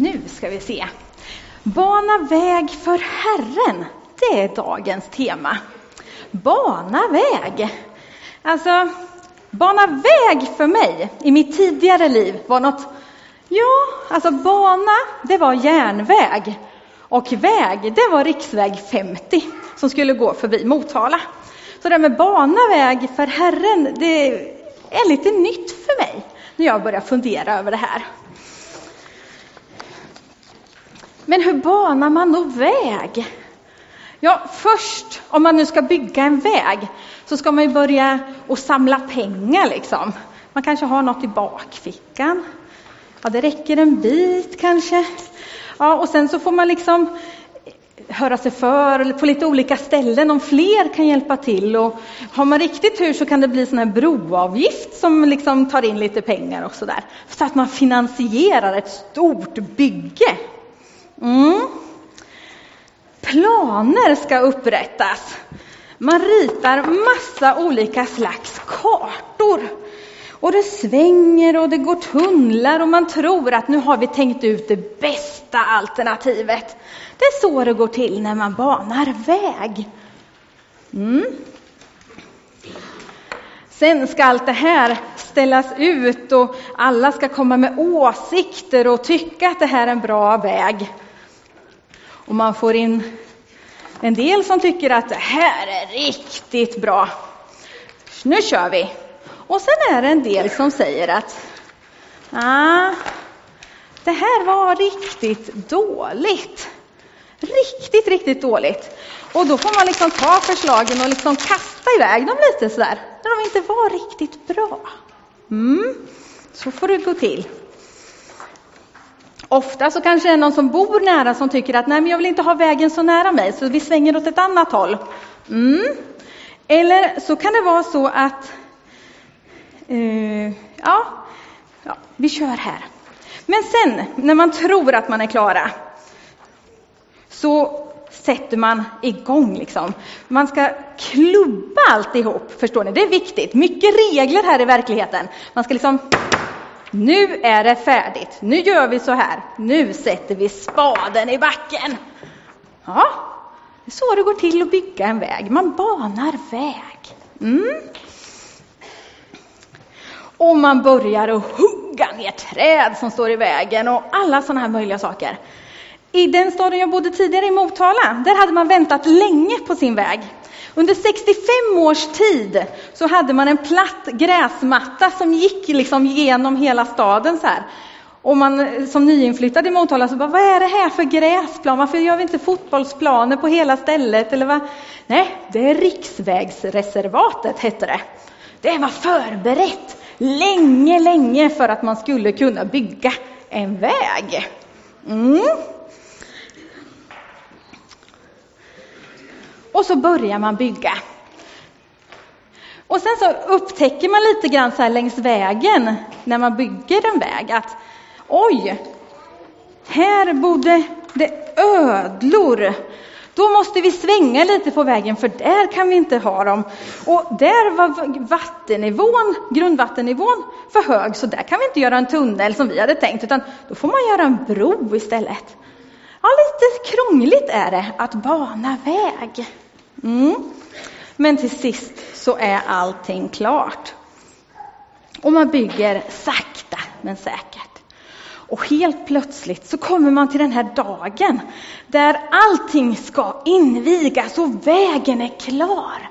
Nu ska vi se. Bana väg för Herren, det är dagens tema. Bana väg. Alltså, bana väg för mig i mitt tidigare liv var något, ja, alltså bana, det var järnväg. Och väg, det var riksväg 50 som skulle gå förbi Motala. Så det här med bana väg för Herren, det är lite nytt för mig när jag börjar fundera över det här. Men hur banar man då väg? Ja, först om man nu ska bygga en väg så ska man ju börja och samla pengar liksom. Man kanske har något i bakfickan. Ja, det räcker en bit kanske. Ja, och sen så får man liksom höra sig för på lite olika ställen om fler kan hjälpa till. Och har man riktigt tur så kan det bli sån här broavgift som liksom tar in lite pengar och sådär. Så att man finansierar ett stort bygge. Mm. Planer ska upprättas. Man ritar massa olika slags kartor. Och det svänger och det går tunnlar och man tror att nu har vi tänkt ut det bästa alternativet. Det är så det går till när man banar väg. Mm. Sen ska allt det här ställas ut och alla ska komma med åsikter och tycka att det här är en bra väg. Och man får in en del som tycker att det här är riktigt bra. Nu kör vi! Och sen är det en del som säger att ah, det här var riktigt dåligt. Riktigt, riktigt dåligt. Och då får man liksom ta förslagen och liksom kasta iväg dem lite sådär, när de inte var riktigt bra. Mm, så får det gå till. Ofta så kanske det är någon som bor nära som tycker att nej, men jag vill inte ha vägen så nära mig, så vi svänger åt ett annat håll. Mm. Eller så kan det vara så att uh, ja, ja, vi kör här. Men sen när man tror att man är klara så sätter man igång. Liksom. Man ska klubba alltihop, förstår ni? Det är viktigt. Mycket regler här i verkligheten. Man ska liksom nu är det färdigt. Nu gör vi så här. Nu sätter vi spaden i backen. Ja, det är så det går till att bygga en väg. Man banar väg. Mm. Och man börjar att hugga ner träd som står i vägen och alla sådana här möjliga saker. I den staden jag bodde tidigare, i Motala, där hade man väntat länge på sin väg. Under 65 års tid så hade man en platt gräsmatta som gick liksom genom hela staden så här. Och man som nyinflyttad i Motala så bara, vad är det här för gräsplan? Varför gör vi inte fotbollsplaner på hela stället? Eller vad? Nej, det är riksvägsreservatet hette det. Det var förberett länge, länge för att man skulle kunna bygga en väg. Mm. Och så börjar man bygga. Och sen så upptäcker man lite grann så här längs vägen när man bygger en väg att oj, här bodde det ödlor. Då måste vi svänga lite på vägen för där kan vi inte ha dem. Och där var vattennivån, grundvattennivån för hög så där kan vi inte göra en tunnel som vi hade tänkt utan då får man göra en bro istället. Ja, lite krångligt är det att bana väg. Mm. Men till sist så är allting klart. Och man bygger sakta men säkert. Och helt plötsligt så kommer man till den här dagen där allting ska invigas och vägen är klar.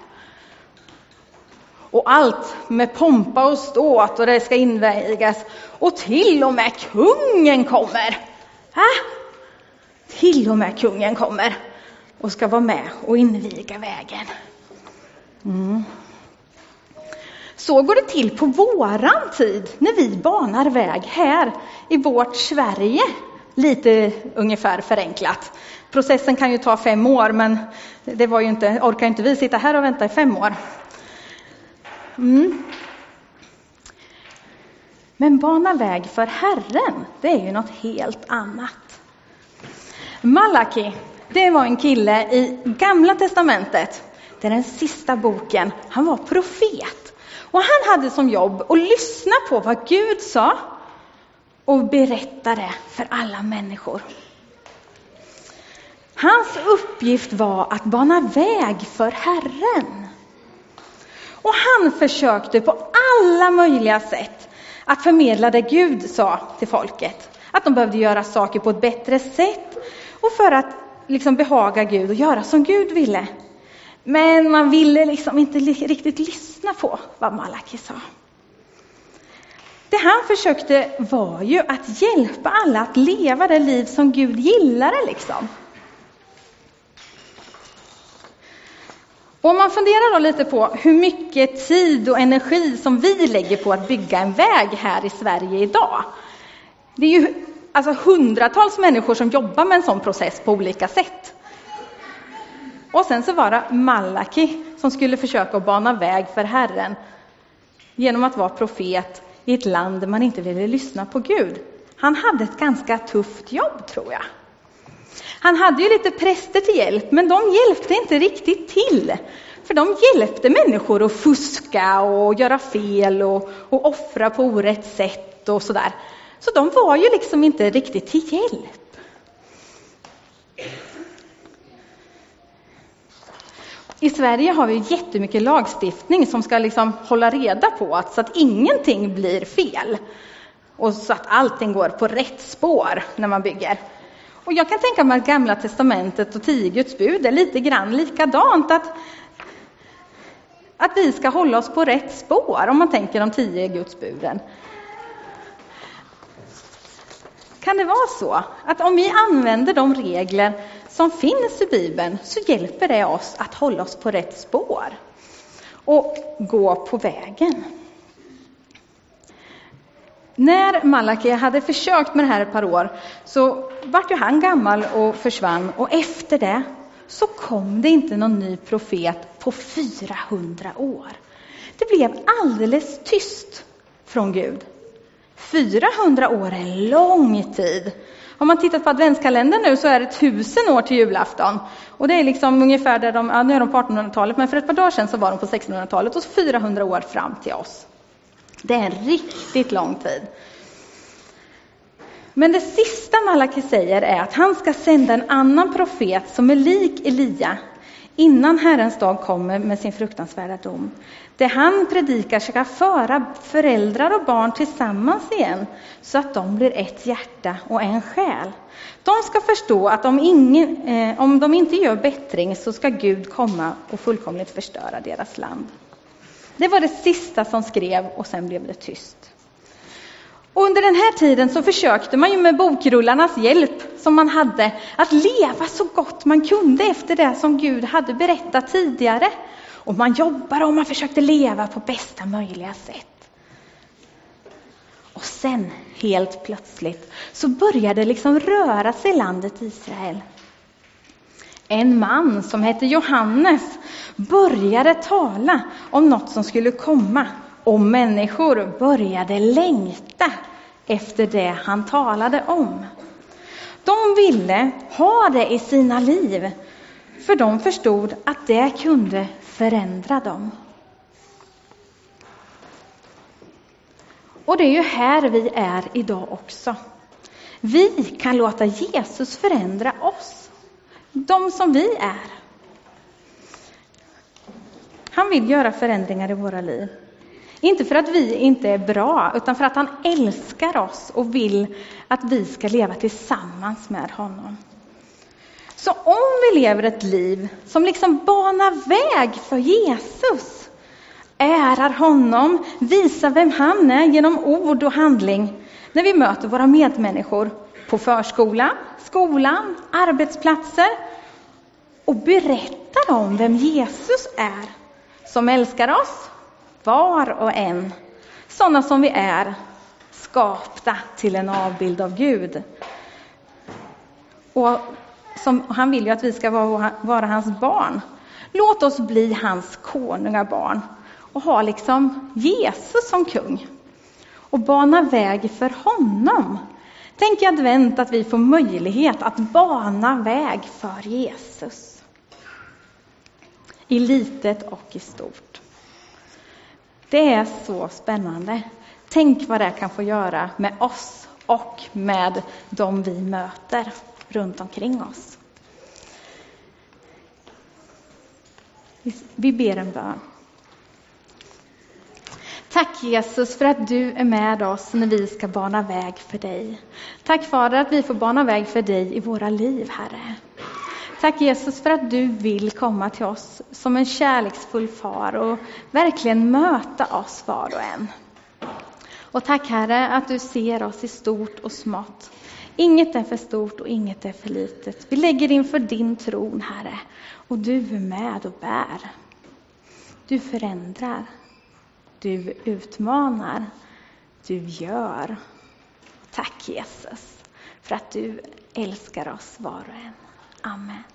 Och allt med pompa och ståt och det ska invigas. Och till och med kungen kommer. Ha? Till och med kungen kommer och ska vara med och inviga vägen. Mm. Så går det till på våran tid när vi banar väg här i vårt Sverige. Lite ungefär förenklat. Processen kan ju ta fem år, men det var ju inte, orkar inte vi sitta här och vänta i fem år. Mm. Men bana väg för Herren, det är ju något helt annat. Malaki, det var en kille i Gamla testamentet, det är den sista boken. Han var profet. Och han hade som jobb att lyssna på vad Gud sa och berätta det för alla människor. Hans uppgift var att bana väg för Herren. Och han försökte på alla möjliga sätt att förmedla det Gud sa till folket. Att de behövde göra saker på ett bättre sätt och för att liksom behaga Gud och göra som Gud ville. Men man ville liksom inte riktigt lyssna på vad Malaki sa. Det han försökte var ju att hjälpa alla att leva det liv som Gud gillade liksom. Och om man funderar då lite på hur mycket tid och energi som vi lägger på att bygga en väg här i Sverige idag. Det är ju alltså hundratals människor som jobbar med en sån process på olika sätt. Och sen så var det Malaki som skulle försöka bana väg för Herren genom att vara profet i ett land där man inte ville lyssna på Gud. Han hade ett ganska tufft jobb, tror jag. Han hade ju lite präster till hjälp, men de hjälpte inte riktigt till. För de hjälpte människor att fuska och göra fel och, och offra på orätt sätt och sådär. Så de var ju liksom inte riktigt till hjälp. I Sverige har vi jättemycket lagstiftning som ska liksom hålla reda på att, så att ingenting blir fel. Och så att allting går på rätt spår när man bygger. Och jag kan tänka mig att Gamla Testamentet och tio Guds bud är lite grann likadant. Att, att vi ska hålla oss på rätt spår, om man tänker de tio Guds buden. Kan det vara så att om vi använder de regler som finns i Bibeln så hjälper det oss att hålla oss på rätt spår och gå på vägen? När Malaki hade försökt med det här ett par år så vart ju han gammal och försvann och efter det så kom det inte någon ny profet på 400 år. Det blev alldeles tyst från Gud. 400 år är en lång tid. Om man tittat på adventskalendern nu så är det tusen år till julafton. Och det är liksom ungefär där de, ja, nu är de på 1800-talet, men för ett par dagar sedan så var de på 1600-talet och 400 år fram till oss. Det är en riktigt lång tid. Men det sista Malaki säger är att han ska sända en annan profet som är lik Elia innan Herrens dag kommer med sin fruktansvärda dom. Det han predikar ska föra föräldrar och barn tillsammans igen så att de blir ett hjärta och en själ. De ska förstå att om, ingen, eh, om de inte gör bättring så ska Gud komma och fullkomligt förstöra deras land. Det var det sista som skrev och sen blev det tyst. Och under den här tiden så försökte man ju med bokrullarnas hjälp som man hade att leva så gott man kunde efter det som Gud hade berättat tidigare. Och man jobbade och man försökte leva på bästa möjliga sätt. Och sen helt plötsligt så började det liksom röra sig i landet Israel. En man som hette Johannes började tala om något som skulle komma och människor började längta efter det han talade om. De ville ha det i sina liv, för de förstod att det kunde förändra dem. Och det är ju här vi är idag också. Vi kan låta Jesus förändra oss, de som vi är. Han vill göra förändringar i våra liv. Inte för att vi inte är bra, utan för att han älskar oss och vill att vi ska leva tillsammans med honom. Så om vi lever ett liv som liksom banar väg för Jesus, ärar honom, visar vem han är genom ord och handling när vi möter våra medmänniskor på förskolan, skolan, arbetsplatser och berättar om vem Jesus är som älskar oss, var och en, sådana som vi är, skapta till en avbild av Gud. Och som, han vill ju att vi ska vara, vara hans barn. Låt oss bli hans konungabarn och ha liksom Jesus som kung och bana väg för honom. Tänk i advent att vi får möjlighet att bana väg för Jesus. I litet och i stort. Det är så spännande. Tänk vad det kan få göra med oss och med dem vi möter runt omkring oss. Vi ber en bön. Tack Jesus för att du är med oss när vi ska bana väg för dig. Tack Fader att vi får bana väg för dig i våra liv, Herre. Tack Jesus för att du vill komma till oss som en kärleksfull far och verkligen möta oss var och en. Och tack Herre att du ser oss i stort och smått. Inget är för stort och inget är för litet. Vi lägger inför din tron Herre och du är med och bär. Du förändrar. Du utmanar. Du gör. Tack Jesus för att du älskar oss var och en. Amen.